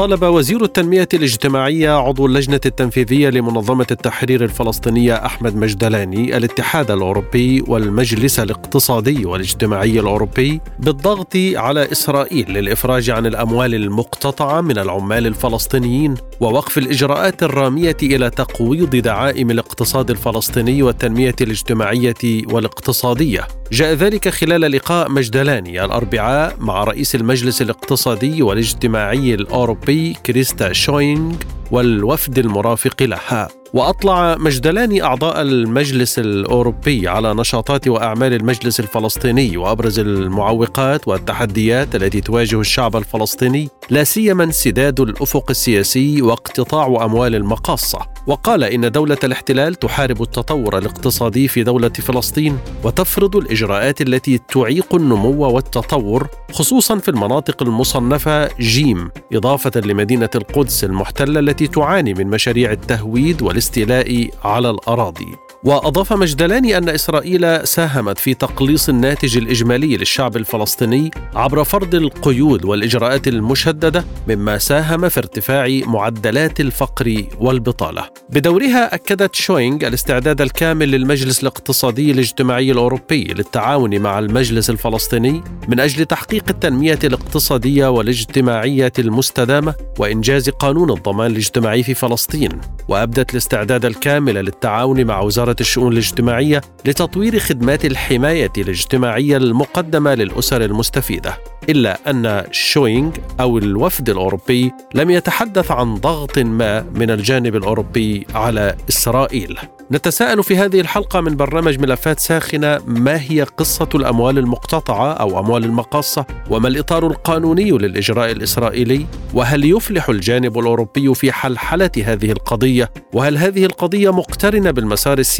طالب وزير التنمية الاجتماعية عضو اللجنة التنفيذية لمنظمة التحرير الفلسطينية أحمد مجدلاني الاتحاد الأوروبي والمجلس الاقتصادي والاجتماعي الأوروبي بالضغط على إسرائيل للإفراج عن الأموال المقتطعة من العمال الفلسطينيين ووقف الإجراءات الرامية إلى تقويض دعائم الاقتصاد الفلسطيني والتنمية الاجتماعية والاقتصادية. جاء ذلك خلال لقاء مجدلاني الأربعاء مع رئيس المجلس الاقتصادي والاجتماعي الأوروبي كريستا شوينغ والوفد المرافق لها. وأطلع مجدلان أعضاء المجلس الأوروبي على نشاطات وأعمال المجلس الفلسطيني وأبرز المعوقات والتحديات التي تواجه الشعب الفلسطيني لا سيما انسداد الأفق السياسي واقتطاع أموال المقاصة. وقال إن دولة الاحتلال تحارب التطور الاقتصادي في دولة فلسطين وتفرض الإجراءات التي تعيق النمو والتطور خصوصا في المناطق المصنفة جيم إضافة لمدينة القدس المحتلة التي تعاني من مشاريع التهويد والاستيلاء على الأراضي. وأضاف مجدلان أن إسرائيل ساهمت في تقليص الناتج الإجمالي للشعب الفلسطيني عبر فرض القيود والإجراءات المشددة مما ساهم في ارتفاع معدلات الفقر والبطالة. بدورها أكدت شوينغ الاستعداد الكامل للمجلس الاقتصادي الاجتماعي الأوروبي للتعاون مع المجلس الفلسطيني من أجل تحقيق التنمية الاقتصادية والاجتماعية المستدامة وإنجاز قانون الضمان الاجتماعي في فلسطين وأبدت الاستعداد الكامل للتعاون مع وزارة وزارة الشؤون الاجتماعية لتطوير خدمات الحماية الاجتماعية المقدمة للأسر المستفيدة إلا أن شوينغ أو الوفد الأوروبي لم يتحدث عن ضغط ما من الجانب الأوروبي على إسرائيل. نتساءل في هذه الحلقة من برنامج ملفات ساخنة ما هي قصة الأموال المقتطعة أو أموال المقاصة؟ وما الإطار القانوني للإجراء الإسرائيلي؟ وهل يفلح الجانب الأوروبي في حلحلة هذه القضية؟ وهل هذه القضية مقترنة بالمسار السياسي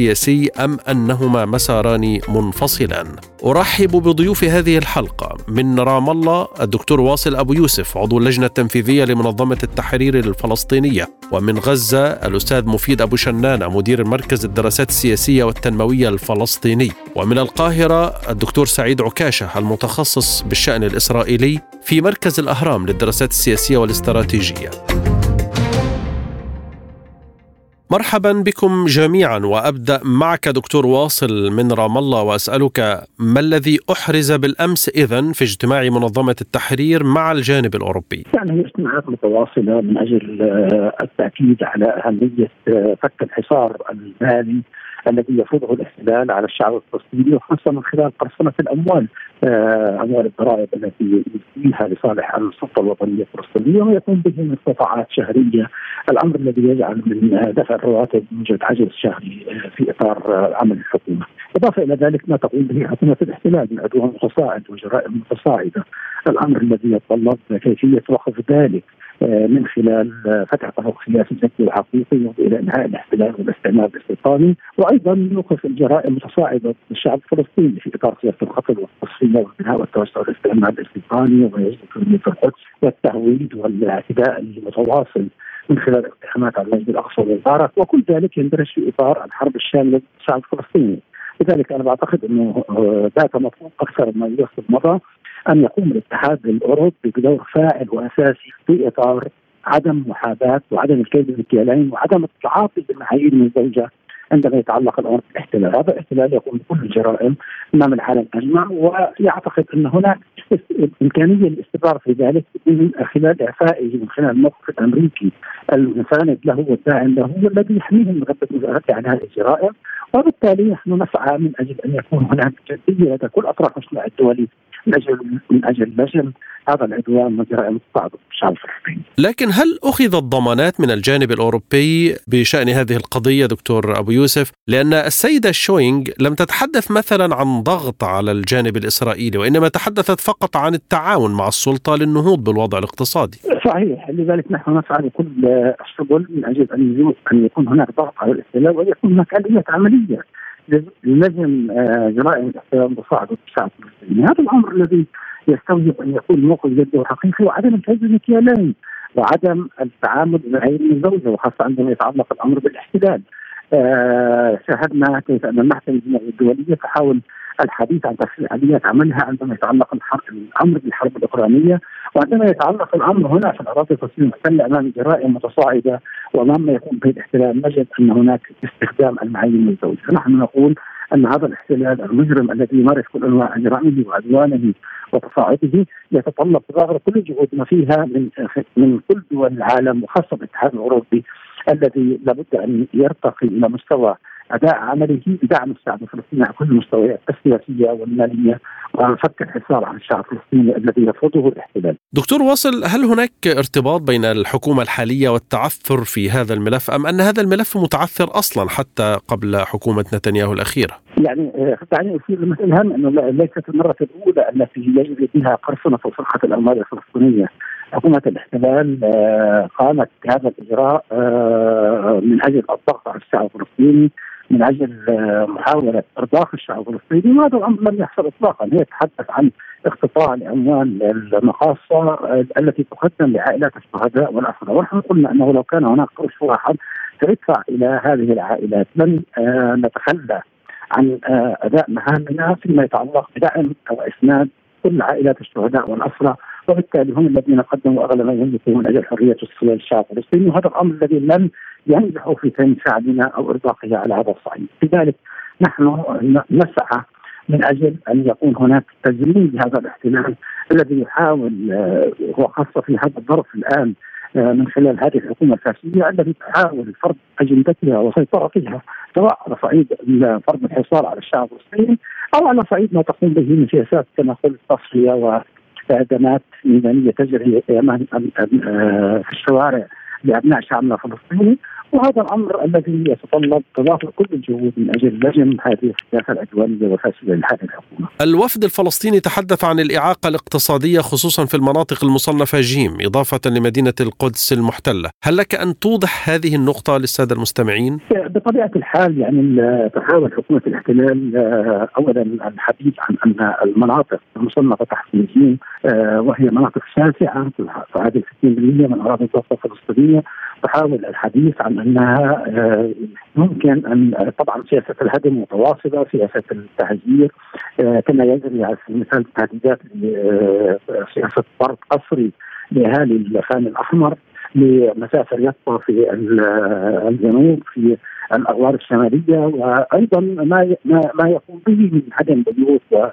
أم أنهما مساران منفصلان؟ أرحب بضيوف هذه الحلقة من رام الله الدكتور واصل أبو يوسف عضو اللجنة التنفيذية لمنظمة التحرير الفلسطينية ومن غزة الأستاذ مفيد أبو شنانة مدير مركز الدراسات السياسية والتنموية الفلسطيني. ومن القاهرة الدكتور سعيد عكاشة المتخصص بالشأن الإسرائيلي في مركز الأهرام للدراسات السياسية والاستراتيجية. مرحبا بكم جميعا وأبدأ معك دكتور واصل من رام الله وأسألك ما الذي أحرز بالأمس اذا في اجتماع منظمة التحرير مع الجانب الأوروبي؟ يعني هي اجتماعات متواصلة من أجل آه، التأكيد على أهمية آه، فك الحصار المالي الذي يفرضه الاحتلال على الشعب الفلسطيني وخاصة من خلال قرصنة الأموال أموال الضرائب التي يديها لصالح السلطة الوطنية الفلسطينيه ويقوم به من قطاعات شهرية الأمر الذي يجعل من دفع الرواتب يوجد عجز شهري آه، في إطار آه، عمل الحكومة. إضافة إلى ذلك ما تقوم به حكومة الاحتلال من عدوان متصاعد وجرائم متصاعدة. الأمر الذي يتطلب كيفية وقف ذلك آه، من خلال فتح طرق سياسي ذكي وحقيقي إلى إنهاء الاحتلال والاستعمار الاستيطاني وأيضا يوقف الجرائم المتصاعده للشعب الفلسطيني في إطار سياسة القتل والتصفية والبناء والتوسع والاستعمار الاستيطاني في القدس والتهويد والاعتداء المتواصل من خلال اقتحامات على المسجد الأقصى والمبارك وكل ذلك يندرج في إطار الحرب الشاملة ضد الشعب الفلسطيني لذلك أنا بعتقد أنه بات مطلوب أكثر ما يوصل مضى أن يقوم الاتحاد الأوروبي بدور فاعل وأساسي في إطار عدم محاباة وعدم الكيد بالمكيالين وعدم التعاطي بالمعايير المزدوجه عندما يتعلق الأمر بالاحتلال، هذا الاحتلال يقوم بكل الجرائم أمام العالم أجمع ويعتقد أن هناك إمكانية للاستمرار في ذلك من خلال إعفائه من خلال الموقف الامريكي المساند له والداعم له والذي يحميه من غضب عن هذه الجرائم. وبالتالي نحن نسعى من أجل أن يكون هناك جدية لدى كل أطراف المجتمع الدولي من أجل من أجل نجم هذا العدوان من جرائم التصعد الشعب الفلسطيني. لكن هل اخذت ضمانات من الجانب الأوروبي بشأن هذه القضية دكتور أبو يوسف؟ لأن السيدة شوينغ لم تتحدث مثلا عن ضغط على الجانب الإسرائيلي وإنما تحدثت فقط عن التعاون مع السلطة للنهوض بالوضع الاقتصادي. صحيح لذلك نحن نسعى بكل السبل من أجل أن أن يكون هناك ضغط على الاحتلال ويكون هناك اليات عملية لازم آه، جرائم الاحتلال تصاعد الشعب الفلسطيني هذا الأمر الذي يستوجب أن يكون موقف جدي وحقيقي وعدم التهجم المكيالين وعدم التعامل مع الزوجة وخاصة عندما يتعلق الأمر بالاحتلال. آه شاهدنا كيف أن المحكمة الدولية تحاول الحديث عن تفصيل اليات عملها عندما يتعلق الأمر بالحرب الأوكرانية وعندما يتعلق الأمر هنا في الأراضي الفلسطينية المحتلة أمام جرائم متصاعدة وامام ما يكون به الاحتلال نجد أن هناك استخدام المعايير الزوجية، فنحن نقول أن هذا الاحتلال المجرم الذي يمارس كل أنواع جرائمه وعدوانه وتصاعده يتطلب تظاهر كل جهودنا فيها من من كل دول العالم وخاصة الاتحاد الأوروبي الذي لابد أن يرتقي إلى مستوى أداء عمله بدعم الشعب الفلسطيني على كل المستويات السياسية والمالية وفك الحصار عن الشعب الفلسطيني الذي يرفضه الاحتلال. دكتور واصل هل هناك ارتباط بين الحكومة الحالية والتعثر في هذا الملف أم أن هذا الملف متعثر أصلا حتى قبل حكومة نتنياهو الأخيرة؟ يعني دعني اشير لمثل أنه ليست المرة الأولى التي يجري بها قرصنة وسرقه الاموال الفلسطينية حكومة الاحتلال آه، قامت بهذا الإجراء آه، من أجل الضغط على الشعب الفلسطيني من أجل آه، محاولة إرضاخ الشعب الفلسطيني. وهذا الأمر لم يحصل اطلاقا. هي تتحدث عن اقتطاع لاموال المخاصة التي تقدم لعائلات الشهداء والأسرى. ونحن قلنا أنه لو كان هناك قرش واحد سيدفع إلى هذه العائلات. لن نتخلى عن أداء مهامنا فيما يتعلق بدعم واسناد كل عائلات الشهداء والأسرى. وبالتالي هم الذين قدموا اغلب ما يملكوا من أجل حرية الشعب الفلسطيني. وهذا الأمر الذي لم ينجح في فهم شعبنا أو إرضاقه على هذا الصعيد، لذلك نحن نسعى من أجل أن يكون هناك تزمين لهذا الاحتلال الذي يحاول آه، وخاصه في هذا الظرف الآن آه، من خلال هذه الحكومة الفاشية التي تحاول فرض أجندتها وسيطرتها سواء على صعيد فرض الحصار على الشعب الفلسطيني أو على صعيد ما تقوم به من سياسات كما قلت تصفية وادمات ميدانية تجري في الشوارع لأبناء شعبنا الفلسطيني. وهذا الأمر الذي يتطلب تضافر كل الجهود من أجل لجم هذه السياسة العدوانيه والفاسده لهذه الحكومة. الوفد الفلسطيني تحدث عن الإعاقة الاقتصادية خصوصا في المناطق المصنفة جيم إضافة لمدينة القدس المحتلة، هل لك أن توضح هذه النقطة للسادة المستمعين؟ بطبيعة الحال يعني تحاول حكومة الاحتلال آه، اولا الحديث عن أن المناطق المصنفة تحت جيم آه، وهي مناطق شاسعه تعادل 60% من أراضي الضفة الفلسطينية تحاول الحديث عن أنها آه، ممكن أن طبعا سياسة الهدم متواصلة، سياسة التهجير آه، كما يجري على سبيل المثال تهديدات سياسة طرد قسري لأهالي الخان الأحمر لمسافه يطفى في الجنوب في الأغوار الشمالية وأيضا ما ما يقوم به من هدم بيوت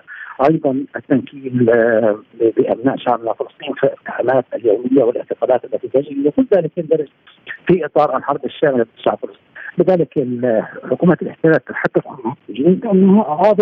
أيضا التنكيل آه، بأبناء شعبنا فلسطين في الاتهامات اليومية والاعتقالات التي تجري. وكل ذلك يندرج في إطار الحرب الشاملة ضد الفلسطيني لذلك حكومة الاحتلال تتحدث عن انه اراض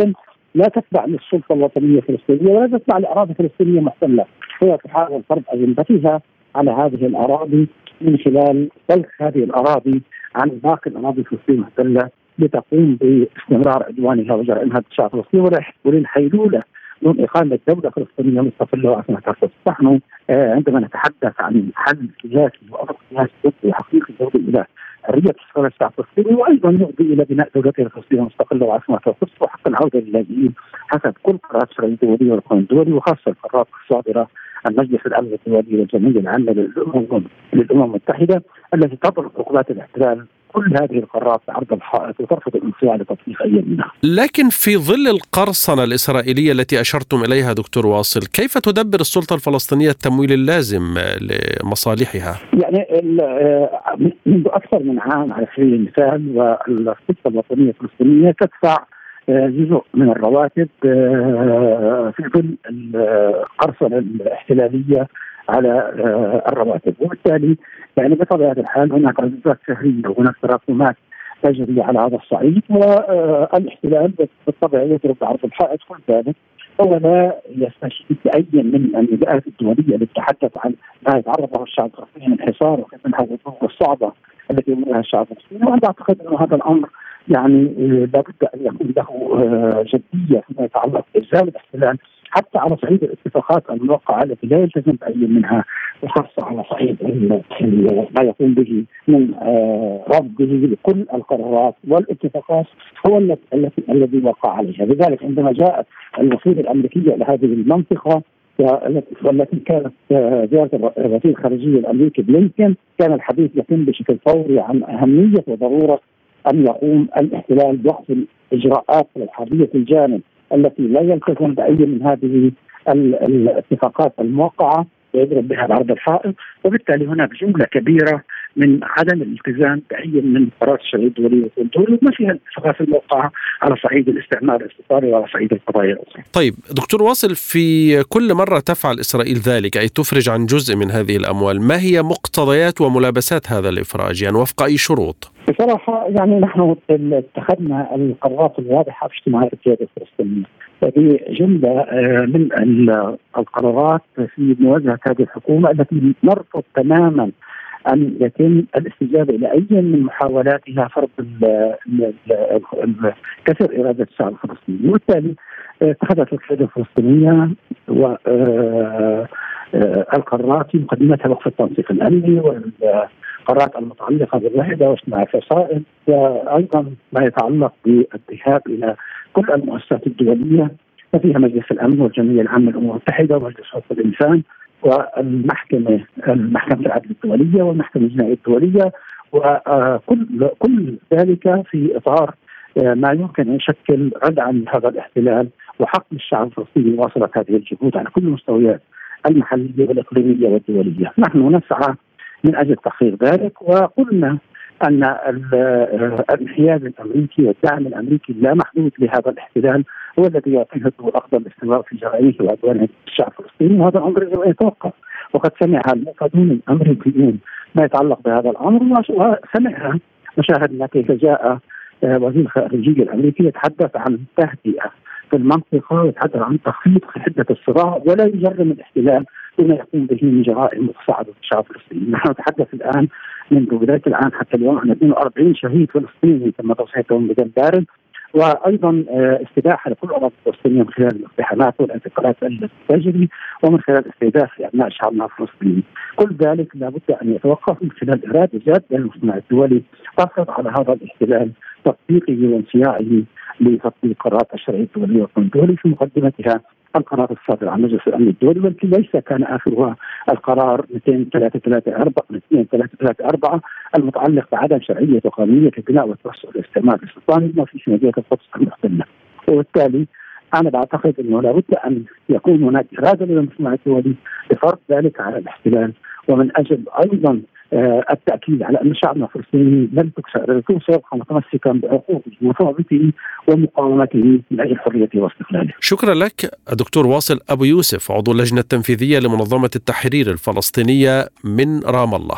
لا تتبع للسلطة الوطنية الفلسطينية ولا تتبع لأراضي فلسطينية محتلة. هي تحاول فرض اجندتها على هذه الأراضي من خلال سلخ هذه الأراضي عن باقي الأراضي الفلسطينية المحتلة لتقوم باستمرار عدوانها وجرائمها ضد الشعب الفلسطيني وللحيلوله من إقامة دولة فلسطينية مستقلة وعاصمه القدس، نحن آه، عندما نتحدث عن حل سياسي وامر سياسي حقيقي يؤدي حرية استقلال الشعب الفلسطيني وأيضا يؤدي إلى بناء دولته الفلسطينيه المستقله وعاصمه القدس وحق العودة للاجئين حسب كل قرارات الشرعيه الدوليه والقانون الدولي وخاصة القرارات الصادرة عن مجلس الامن الدولي والجمعيه العامه للأمم للأمم المتحدة التي تضرب عقوبات الاحتلال كل هذه القرارات عرض الحائط وترفض الانصياع لتطبيق أي منها. لكن في ظل القرصنة الإسرائيلية التي أشرتم إليها دكتور واصل، كيف تدبر السلطة الفلسطينية التمويل اللازم لمصالحها؟ يعني آه، منذ أكثر من عام على سبيل المثال والسلطة الوطنيه الفلسطينية تدفع جزء من الرواتب آه، في ظل القرصنة الاحتلالية على آه، الرواتب. وبالتالي يعني بطبيعة الحال هناك عزوزات شهرية وهناك تراكمات تجري على هذا الصعيد والإحتلال بالطبع يضرب بعرض الحائط. كل ذلك هو لا يستشهد بأي من النداءات الدولية التي تتحدث عن ما يتعرض له الشعب الفلسطيني من حصار وكيف الظروف الصعبة التي يمرها الشعب الفلسطيني وأنا أعتقد انه هذا الأمر يعني لابد أن يكون له جدية فيما يتعلق بالزام الاحتلال. حتى على صعيد الاتفاقات الموقعة التي لا يلتزم بأي منها وخاصة على صعيد ما يقوم به من آه، رفضه لكل القرارات والاتفاقات هو التي الذي وقع عليها، لذلك عندما جاءت الوفود الأمريكية إلى هذه المنطقة والتي كانت آه، زيارة الوزير الخارجية الأمريكي بلينكن كان الحديث يتم بشكل فوري عن أهمية وضرورة أن يقوم الاحتلال بوقف الإجراءات الحربية الجانب التي لا يلتزم بأي من هذه الاتفاقات الموقعة ويضرب بها العرض الحائط وبالتالي هناك جملة كبيرة من عدم الالتزام بأي من قرارات الشرعيه الدولية والدول وما فيها الاتفاقات الموقعة على صعيد الاستعمار الاستيطاني وعلى صعيد القضايا الأخرى. طيب دكتور واصل في كل مرة تفعل إسرائيل ذلك أي تفرج عن جزء من هذه الأموال، ما هي مقتضيات وملابسات هذا الإفراج يعني وفق أي شروط؟ بصراحة يعني نحن اتخذنا القرارات الواضحة في اجتماعات القيادة الفلسطينية. هذه جملة آه، من القرارات في مواجهة هذه الحكومة التي نرفض تماما أن يتم الاستجابة إلى أي من محاولاتها فرض كسر إرادة الشعب الفلسطيني. وبالتالي آه، اتخذت القيادة الفلسطينية و آه، القرارات في مقدمتها وقف التنسيق الأمني والقرارات المتعلقة بالوحدة واجتماع الفصائل وأيضا ما يتعلق بالذهاب إلى كل المؤسسات الدولية وفيها مجلس الأمن والجمعية العامة للأمم المتحدة ومجلس حقوق الإنسان والمحكمة محكمه العدل الدولية والمحكمة الجنائيه الدولية وكل كل ذلك في إطار آه، ما يمكن أن يشكل ردعا لهذا الاحتلال وحق للشعب الفلسطيني مواصلة هذه الجهود على كل المستويات المحلية والإقليمية والدولية، نحن نسعى من أجل تحقيق ذلك وقلنا أن الانحياز الأمريكي والدعم الأمريكي اللامحدود لهذا الاحتلال هو الذي يعطيه الضوء الاخضر للاستمرار في جرائمه وعدوانه الشعب الفلسطيني وهذا الامر أن يتوقف وقد سمع المفادون الأمريكيون ما يتعلق بهذا الأمر وسمعها وشاهدنا كيف جاء آه، وزير الخارجية الأمريكي يتحدث عن تهدئة في المنطقة ويتحدث عن تخفيض حدة الصراع ولا يجرم الاحتلال بما يقوم به من جرائم متصاعده في الشعب الفلسطيني، نحن نتحدث الآن منذ بدايه العام حتى اليوم عن 42 شهيد فلسطيني تم تصحيحهم بدم بارد وأيضا آه، استباحه لكل الاراضي الفلسطينية من خلال الاقتحامات والاعتقالات التي تجري ومن خلال استهداف أبناء شعبنا الفلسطيني. كل ذلك لابد أن يتوقف من خلال إرادة جاده للمجتمع الدولي تفرض على هذا الاحتلال تطبيقه وانصياعه لتطبيق قرارات الشرعية الدولية والقانون الدولي في مقدمتها القرار الصادر عن مجلس الأمن الدولي والتي ليس كان آخرها القرار 2334 2334 المتعلق بعدم شرعية وقانونية البناء والتوسع الاستعمار الاستيطاني بما في مدينه القدس المحتله وبالتالي أنا بعتقد إنه لابد أن يكون هناك إرادة للمجتمع الدولي لفرض ذلك على الاحتلال ومن أجل أيضا التأكيد على أن شعبنا الفلسطيني لن تكسر سيبقى متمسكا بحقوقه وثوابته ومقاومته من أجل حريته واستقلاله. شكرا لك الدكتور واصل أبو يوسف عضو اللجنة التنفيذية لمنظمة التحرير الفلسطينية من رام الله.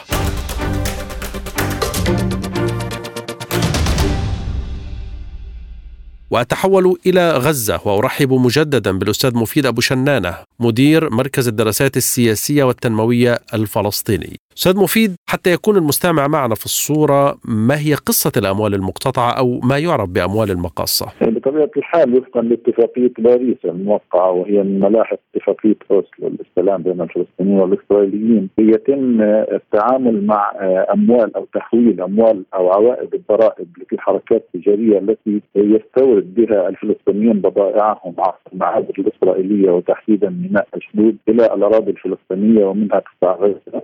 وأتحول إلى غزة وأرحب مجددا بالأستاذ مفيد أبو شنانة مدير مركز الدراسات السياسية والتنموية الفلسطيني أستاذ مفيد حتى يكون المستمع معنا في الصورة ما هي قصة الأموال المقتطعة أو ما يعرف بأموال المقاصة؟ بطبيعة الحال وفقا لاتفاقية باريس الموقعة وهي من ملاحق اتفاقية أوسلو للسلام بين الفلسطينيين والإسرائيليين يتم التعامل مع أموال أو تحويل أموال أو عوائد الضرائب في الحركات التجارية التي يستورد بها الفلسطينيين بضائعهم عبر المعابر الإسرائيلية وتحديدا ميناء أشدود إلى الأراضي الفلسطينية ومنها قطاع غزة.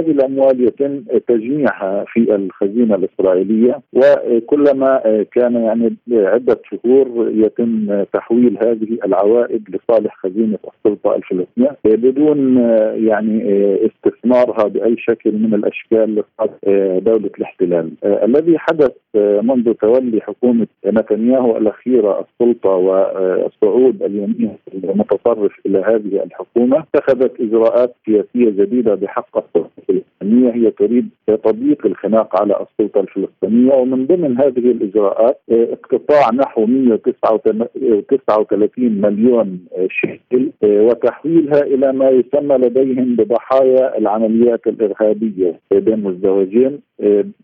هذه الأموال يتم تجميعها في الخزينة الإسرائيلية وكلما كان يعني عده شهور يتم تحويل هذه العوائد لصالح خزينة السلطة الفلسطينية بدون يعني استثمارها بأي شكل من الأشكال دولة الاحتلال. الذي حدث منذ تولي حكومة نتنياهو الأخيرة السلطة والصعود اليمين المتطرف إلى هذه الحكومة اتخذت إجراءات سياسية جديدة بحق السلطة الفلسطينية هي تريد تضييق الخناق على السلطة الفلسطينية ومن ضمن هذه الإجراءات اقتطاع نحو 139 مليون شيكل وتحويلها إلى ما يسمى لديهم بضحايا العمليات الإرهابية بين الزوجين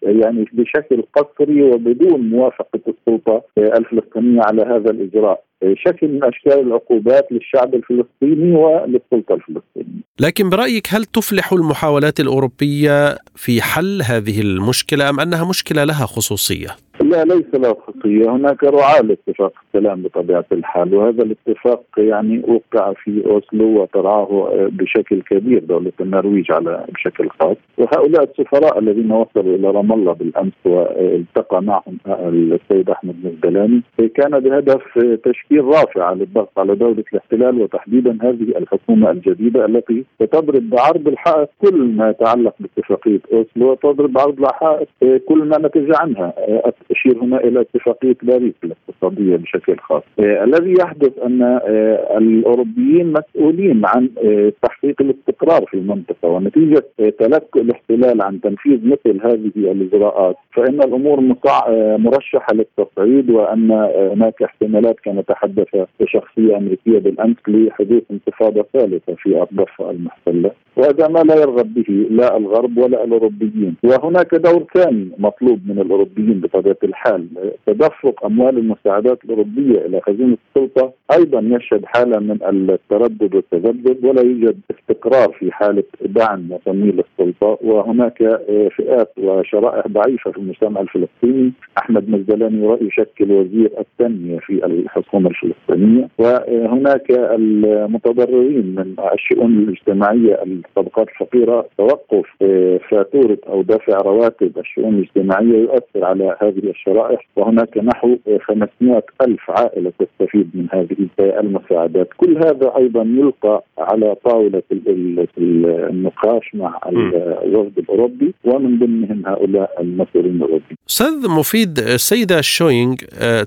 يعني بشكل قسري وبدون موافقة السلطة الفلسطينية على هذا الإجراء. شكل من أشكال العقوبات للشعب الفلسطيني وللسلطة الفلسطينية. لكن برأيك هل تفلح المحاولات الأوروبية في حل هذه المشكلة أم أنها مشكلة لها خصوصية؟ لا ليس له خصوصيه، هناك رعاة لاتفاق السلام بطبيعة الحال وهذا الاتفاق يعني وقع في أوسلو وترعاه بشكل كبير دولة النرويج على بشكل خاص، وهؤلاء السفراء الذين وصلوا إلى رام الله بالأمس والتقى معهم السيد أحمد مزدلاني كان بهدف تشكيل رافع للضغط على دولة الاحتلال وتحديدا هذه الحكومة الجديدة التي ستضرب بعرض الحائط كل ما يتعلق باتفاقية أوسلو وتضرب بعرض الحائط كل ما نتج عنها. أشير هنا إلى اتفاقيه باريس الاقتصادية بشكل خاص. آه الذي يحدث أن آه الأوروبيين مسؤولين عن آه تحقيق الاستقرار في المنطقة ونتيجة تلكؤ الاحتلال عن تنفيذ مثل هذه الإجراءات فإن الأمور مرشحة للتصعيد وأن هناك احتمالات كما تحدث شخصية أمريكية بالأمس لحدوث انتفاضة ثالثة في الضفه المحتلة وهذا ما لا يرغب به لا الغرب ولا الأوروبيين وهناك دور ثاني مطلوب من الأوروبيين بطبيعة الحال تدفق أموال المساعدات الأوروبية إلى خزينة السلطة. أيضا يشهد حالة من التردد والتذبذب ولا يوجد استقرار في حالة دعم وتمويل السلطة. وهناك فئات وشرائح ضعيفة في المجتمع الفلسطيني. أحمد مزدلاني يشكل وزير التنميه في الحكومة الفلسطينية. وهناك المتضررين من الشؤون الاجتماعية الطبقات الفقيرة. توقف فاتورة أو دفع رواتب الشؤون الاجتماعية يؤثر على هذه الشرائح. وهناك نحو 500 ألف عائلة تستفيد من هذه المساعدات. كل هذا أيضا يلقى على طاولة النقاش مع الوفد الأوروبي ومن ضمنهم هؤلاء المسؤولين الأوروبيين. أستاذ مفيد السيدة شوينغ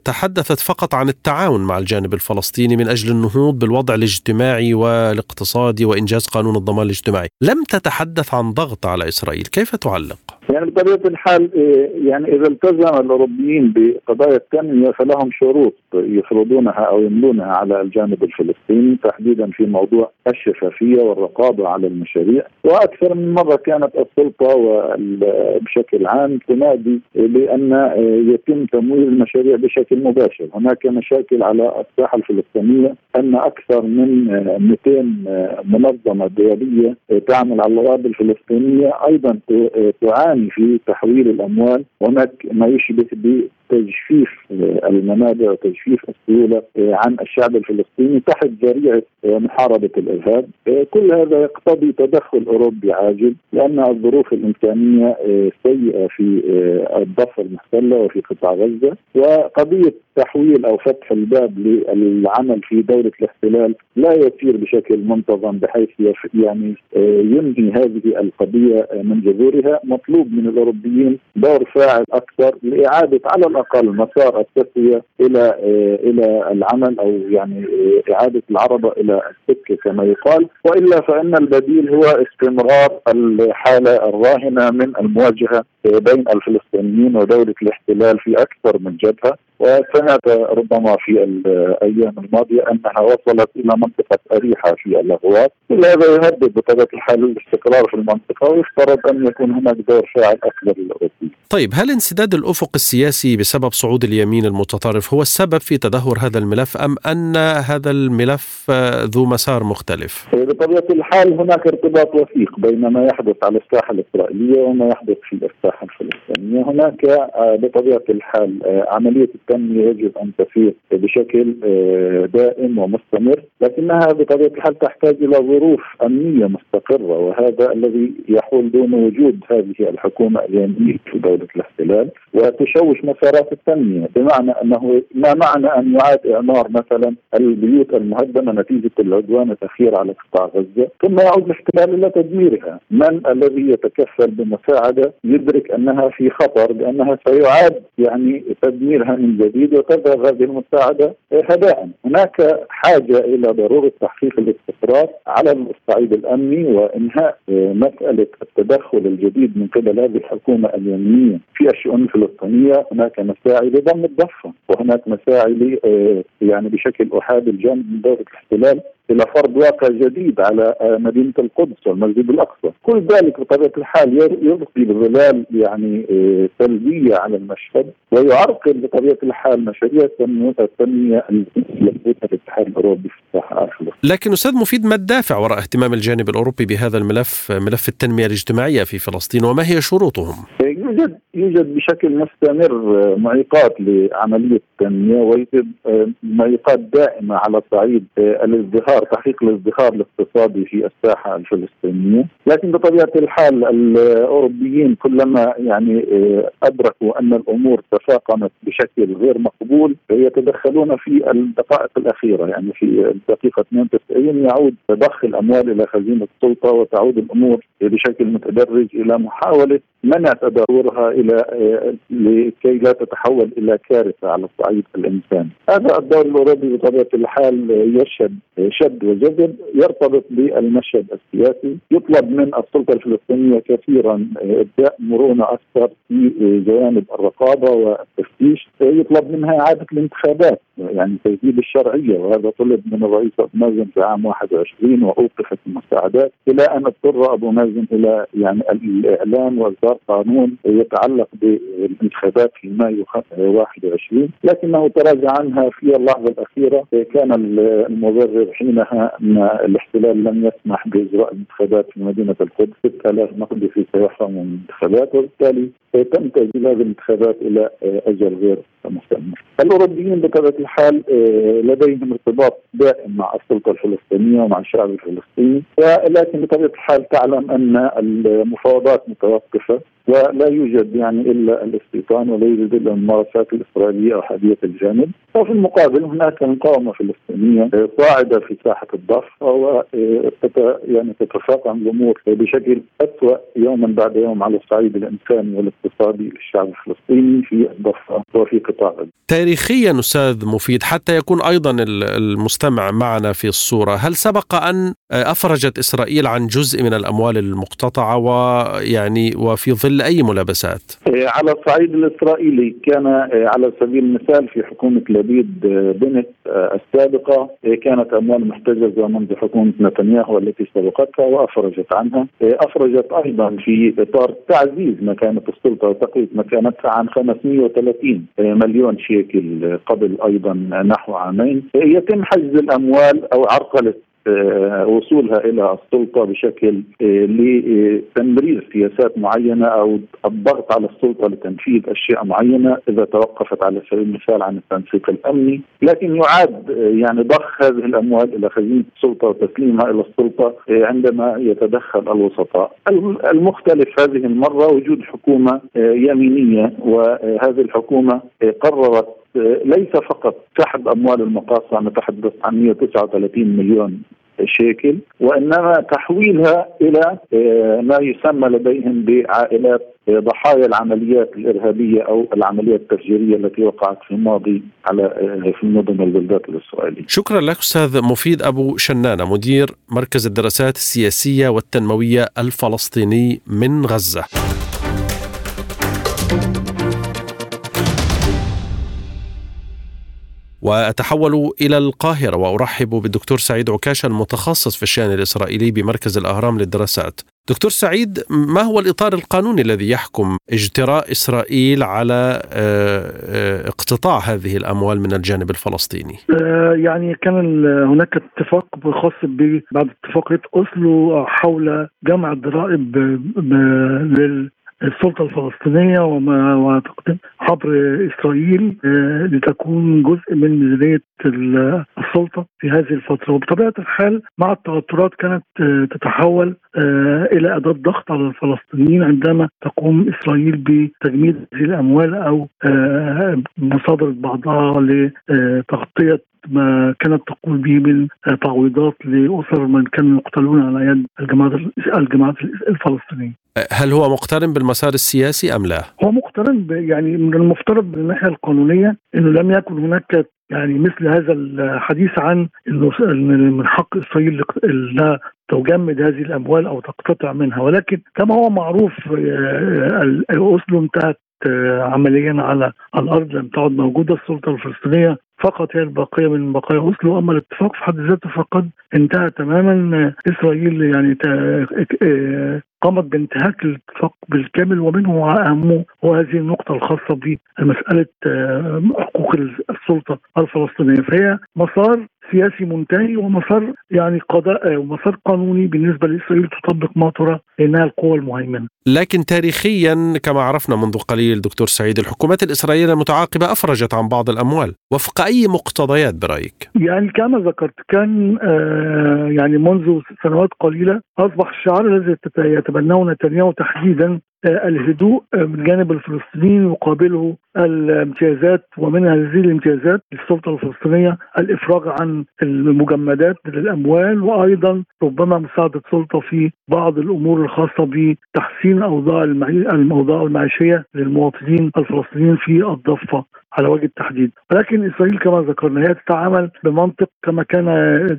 تحدثت فقط عن التعاون مع الجانب الفلسطيني من أجل النهوض بالوضع الاجتماعي والاقتصادي وإنجاز قانون الضمان الاجتماعي. لم تتحدث عن ضغط على إسرائيل كيف تعلق؟ يعني بطبيعة الحال يعني إذا التزم الأوروبيين بقضايا التنميه فلهم شروط يفرضونها أو يملونها على الجانب الفلسطيني تحديدا في موضوع الشفافية والرقابة على المشاريع. وأكثر من مرة كانت السلطة بشكل عام تنادي بان يتم تمويل المشاريع بشكل مباشر، هناك مشاكل على الساحة الفلسطينية أن أكثر من 200 منظمة دولية تعمل على الأراضي الفلسطينية أيضا تعاني في تحويل الأموال هناك ما يشبه بتجفيف المنابع وتجفيف السيولة عن الشعب الفلسطيني تحت ذريعة محاربة الإرهاب. كل هذا يقتضي تدخل أوروبي عاجل لأن الظروف الإمكانية سيئة في الضفه المحتلة وفي قطاع غزة. وقضية تحويل أو فتح الباب للعمل في دولة الاحتلال لا يسير بشكل منتظم بحيث يعني ينهي هذه القضية من جذورها. مطلوب من الأوروبيين دور فاعل أكثر لإعادة على الاقل مسار التسوية إلى إلى العمل أو يعني إعادة العربه إلى السكه كما يقال. وإلا فإن البديل هو استمرار الحالة الراهنة من المواجهة بين الفلسطينيين ودولة الاحتلال في أكثر من جبهة. وسمعت ربما في الأيام الماضية أنها وصلت إلى منطقة أريحة في الاغواط، كل هذا يهدد بطبيعة الحال الاستقرار في المنطقة ويفترض أن يكون هناك دور فاعل أكبر للاوروبيين. طيب هل انسداد الأفق السياسي بسبب صعود اليمين المتطرف هو السبب في تدهور هذا الملف أم أن هذا الملف ذو مسار مختلف؟ بطبيعة الحال هناك ارتباط وثيق بين ما يحدث على الساحة الإسرائيلية وما يحدث في الساحة الفلسطينية، هناك بطبيعة الحال عملية التنميه يجب أن تسير بشكل دائم ومستمر، لكنها بطبيعة الحال تحتاج إلى ظروف أمنية مستقرة وهذا الذي يحول دون وجود هذه الحكومة اليمينيه في دولة الاحتلال وتشوش مسارات التنمية بمعنى أنه ما معنى أن يعاد إعمار مثلا البيوت المهدمة نتيجة العدوان الأخير على قطاع غزة ثم يعود الاحتلال إلى تدميرها. من الذي يتكفل بمساعدة يدرك أنها في خطر بأنها سيعاد يعني تدميرها من جديد وتذهب هذه المساعدة هباء هناك حاجة إلى ضرورة تحقيق الاستقرار على الصعيد الأمني وإنهاء مسألة التدخل الجديد من قبل هذه الحكومة اليمنية في الشؤون الفلسطينية. هناك مساعي لضم الضفة وهناك مساعي يعني بشكل أحادي الجانب من دولة الاحتلال. إلى فرض واقع جديد على آه، مدينة القدس والمسجد الأقصى، كل ذلك بطبيعة الحال يلقي بظلال يعني آه، سلبية على المشهد ويعرقل بطبيعة الحال مشاريع التنميه التي الاتحاد الأوروبي في الساحه الفلسطينيه. لكن أستاذ مفيد ما الدافع وراء اهتمام الجانب الأوروبي بهذا الملف ملف التنمية الاجتماعية في فلسطين وما هي شروطهم؟ يوجد يوجد بشكل مستمر آه، معيقات لعملية التنميه ويوجد معيقات دائمة على صعيد الازدهار الازدهار تحقيق الازدهار الاقتصادي في الساحة الفلسطينية، لكن بطبيعة الحال الأوروبيين كلما يعني آه، أدركوا أن الأمور تفاقمت بشكل غير مقبول يتدخلون في الدقائق الأخيرة. يعني في الدقيقة 92 يعود ضخ الأموال إلى خزينة السلطة وتعود الأمور بشكل متدرج إلى محاولة منع تدهورها آه، لكي لا تتحول إلى كارثة على الصعيد الانساني. هذا الدور الأوروبي بطبيعة الحال يشهد شد وجذب يرتبط بالمشهد السياسي، يطلب من السلطة الفلسطينية كثيرا إبداء مرونة أكثر في جوانب الرقابة والتفتيش، يطلب منها إعادة الانتخابات يعني تجديد الشرعية وهذا طلب من الرئيس أبو مازن في عام 21 وأوقفت المساعدات إلى أن اضطر أبو مازن إلى يعني الاعلان وإصدار قانون يتعلق بالانتخابات في مايو 21 لكنه تراجع عنها في اللحظة الأخيرة. كان المبرر حينها أن الاحتلال لم يسمح بإجراء الانتخابات في مدينة القدس. 6000 مقدسي سيحرم من الانتخابات وبالتالي تم تاجيل هذه الانتخابات إلى أجل غير مسمى. الأوروبيين بطبيعة الحال آه، لديهم ارتباط دائم مع السلطة الفلسطينية ومع الشعب الفلسطيني. ولكن بطبيعة الحال تعلم أن المفاوضات متوقفة. ولا يوجد يعني إلا الاستيطان ولا يوجد إلا الممارسات الإسرائيلية احاديه الجانب. وفي المقابل هناك مقاومة فلسطينية صاعدة في ساحة الضفة و يعني تتفاقم الأمور بشكل اسوء يوما بعد يوم على الصعيد الإنساني والاقتصادي للشعب الفلسطيني في الضفة وفي قطاع تاريخيا أستاذ مفيد حتى يكون أيضا المستمع معنا في الصورة، هل سبق أن أفرجت إسرائيل عن جزء من الأموال المقتطعة ويعني وفي ظل اي ملابسات؟ على الصعيد الإسرائيلي كان على سبيل المثال في حكومة لبيد بنت السابقة كانت أموال محتجزة منذ حكومة نتنياهو التي سبقتها وأفرجت عنها، أفرجت أيضا في إطار تعزيز مكانة السلطة وتقوية مكانتها عن 530 مليون شيكل قبل أيضا نحو عامين، يتم حجز الأموال أو عرقله آه، وصولها إلى السلطة بشكل آه، لتمرير سياسات معينة أو الضغط على السلطة لتنفيذ أشياء معينة إذا توقفت على سبيل المثال عن التنسيق الأمني، لكن يعاد آه، يعني ضخ هذه الأموال إلى خزينة السلطة وتسليمها إلى السلطة عندما يتدخل الوسطاء. المختلف هذه المرة وجود حكومة يمينية وهذه الحكومة قررت ليس فقط سحب أموال المقاصة نتحدث عن 139 مليون شيكل وإنما تحويلها إلى آه، ما يسمى لديهم بعائلات آه، ضحايا العمليات الإرهابية أو العمليات التفجيرية التي وقعت في الماضي على آه، في المدن والبلدات الإسرائيلية. شكرا لك أستاذ مفيد أبو شنانة مدير مركز الدراسات السياسية والتنموية الفلسطيني من غزة. وأتحول إلى القاهرة وأرحب بالدكتور سعيد عكاشة المتخصص في الشأن الإسرائيلي بمركز الأهرام للدراسات. دكتور سعيد ما هو الإطار القانوني الذي يحكم اجتراء إسرائيل على آه، آه، اقتطاع هذه الأموال من الجانب الفلسطيني؟ آه، يعني كان هناك اتفاق خاص بعد اتفاقية أوسلو حول جمع الضرائب السلطة الفلسطينية وما وتقدم عبر إسرائيل آه، لتكون جزء من ميزانية السلطة في هذه الفترة. وبطبيعة الحال مع التوترات كانت آه، تتحول إلى أداة ضغط على الفلسطينيين عندما تقوم إسرائيل بتجميد هذه الأموال أو مصادره بعضها لتغطية ما كانت تقول به من تعويضات لأسر من كانوا يقتلون على يد الجماعات الجماعات الفلسطينية. هل هو مقترن بالمسار السياسي أم لا؟ هو مقترن يعني من المفترض من الناحية القانونية إنه لم يكن هناك يعني مثل هذا الحديث عن إنه من حق اسرائيل لا تجمد هذه الأموال أو تقتطع منها ولكن كما هو معروف اوسلو انتهت عمليا على الأرض لم تعد موجودة السلطة الفلسطينية فقط هي الباقيه من بقايا أوسلو. أما الاتفاق في حد ذاته فقد انتهى تماما. إسرائيل يعني قامت بانتهاك الاتفاق بالكامل ومنه اهمه هو هذه النقطة الخاصة بمسألة حقوق السلطة الفلسطينية. فهي مسار سياسي منتهي ومسار يعني قضاء ومسار قانوني بالنسبة لإسرائيل تطبق ما ترى انها القوى المهيمنة. لكن تاريخيا كما عرفنا منذ قليل دكتور سعيد الحكومات الإسرائيلية المتعاقبة أفرجت عن بعض الأموال وفق أي مقتضيات برأيك؟ يعني كما ذكرت كان آه يعني منذ سنوات قليلة أصبح الشعار الذي يتبناه نتنياهو تحديدا الهدوء آه، من جانب الفلسطينيين يقابله الامتيازات ومن هذه الامتيازات للسلطة الفلسطينية الإفراج عن المجمدات للأموال وأيضا ربما مساعدة السلطه في بعض الأمور الخاصة بتحسين أوضاع الاوضاع المعيشية للمواطنين الفلسطينيين في الضفة. على وجه التحديد ولكن إسرائيل كما ذكرنا هي تتعامل بمنطق كما كان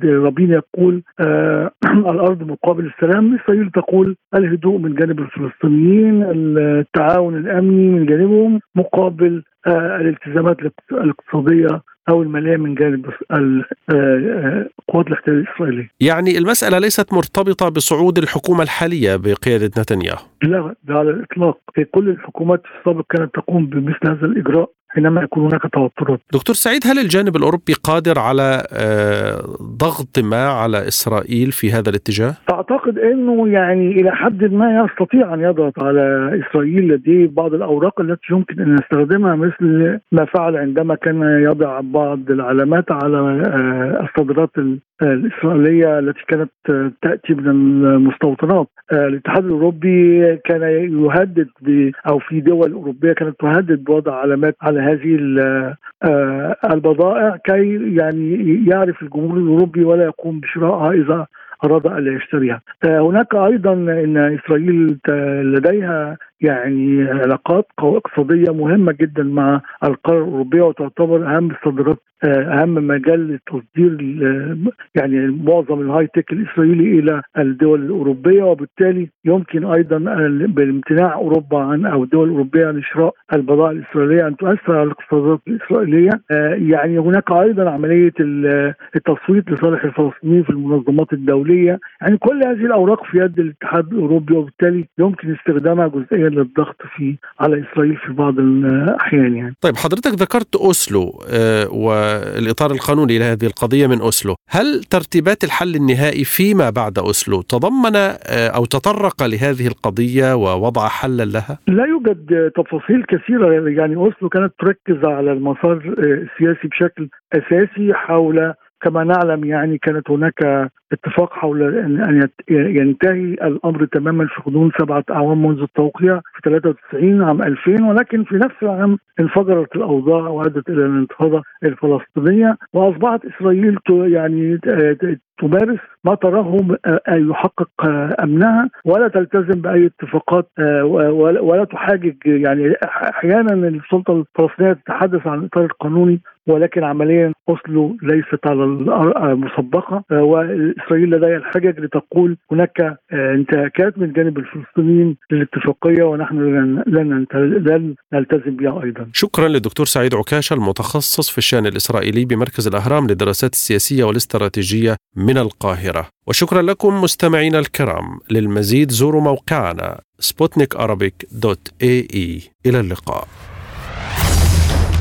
رابين يقول آه الأرض مقابل السلام إسرائيل تقول الهدوء من جانب الفلسطينيين التعاون الأمني من جانبهم مقابل آه الالتزامات الاقتصادية أو المالية من جانب آه، آه، قوات الاحتلال الاسرائيلي. يعني المسألة ليست مرتبطة بصعود الحكومة الحالية بقيادة نتنياهو. لا على الإطلاق، في كل الحكومات في السابق كانت تقوم بمثل هذا الإجراء حينما يكون هناك توترات دكتور سعيد هل الجانب الأوروبي قادر على آه، ضغط ما على إسرائيل في هذا الاتجاه؟ أعتقد أنه يعني إلى حد ما يستطيع أن يضغط على إسرائيل لديه بعض الأوراق التي يمكن أن يستخدمها مثل ما فعل عندما كان يضع بعض العلامات على آه، الصادرات الإسرائيلية التي كانت تأتي من المستوطنات آه، الاتحاد الأوروبي كان يهدد أو في دول أوروبية كانت تهدد بوضع علامات على هذه آه، البضائع كي يعني يعرف الجمهور الأوروبي ولا يقوم بشرائها إذا أراد الا يشتريها. آه، هناك أيضا إن إسرائيل لديها يعني علاقات اقتصادية مهمة جدا مع القاره الأوروبية وتعتبر أهم الصادرات آه، أهم مجال لتصدير يعني معظم الهاي تك الإسرائيلي إلى الدول الأوروبية. وبالتالي يمكن أيضا بامتناع أوروبا عن أو الدول الأوروبية عن شراء البضائع الإسرائيلية أن تؤثر على الاقتصادات الإسرائيلية. آه، يعني هناك أيضا عملية التصويت لصالح الفلسطينيين في المنظمات الدولية. يعني كل هذه الأوراق في يد الاتحاد الأوروبي وبالتالي يمكن استخدامها جزئيا للضغط في على إسرائيل في بعض الأحيان يعني. طيب حضرتك ذكرت أوسلو آه، والإطار القانوني لهذه القضية من أوسلو، هل ترتيبات الحل النهائي فيما بعد أوسلو تضمن آه، أو تطرق لهذه القضية ووضع حلا لها؟ لا يوجد تفاصيل كثيرة يعني أوسلو كانت تركز على المسار آه، السياسي بشكل أساسي حول كما نعلم يعني كانت هناك اتفاق حول ان ينتهي الأمر تماما في غضون سبعة أعوام منذ التوقيع في 93 عام 2000 ولكن في نفس العام انفجرت الأوضاع وادت إلى الانتفاضه الفلسطينية وأصبحت إسرائيل يعني تمارس ما تراه يحقق أمنها ولا تلتزم بأي اتفاقات ولا تحاجج يعني أحيانا السلطة الفلسطينية تتحدث عن الاطار القانوني ولكن عمليا أوسلو ليست على مسبقة اسرائيل لديها الحجج لتقول هناك آه، انتهاكات من جانب الفلسطينيين للاتفاقية ونحن لن لن نلتزم بها أيضا. شكرا للدكتور سعيد عكاشه المتخصص في الشأن الإسرائيلي بمركز الأهرام للدراسات السياسية والاستراتيجية من القاهرة. وشكرا لكم مستمعينا الكرام للمزيد زوروا موقعنا سبوتنيك دوت اي إلى اللقاء.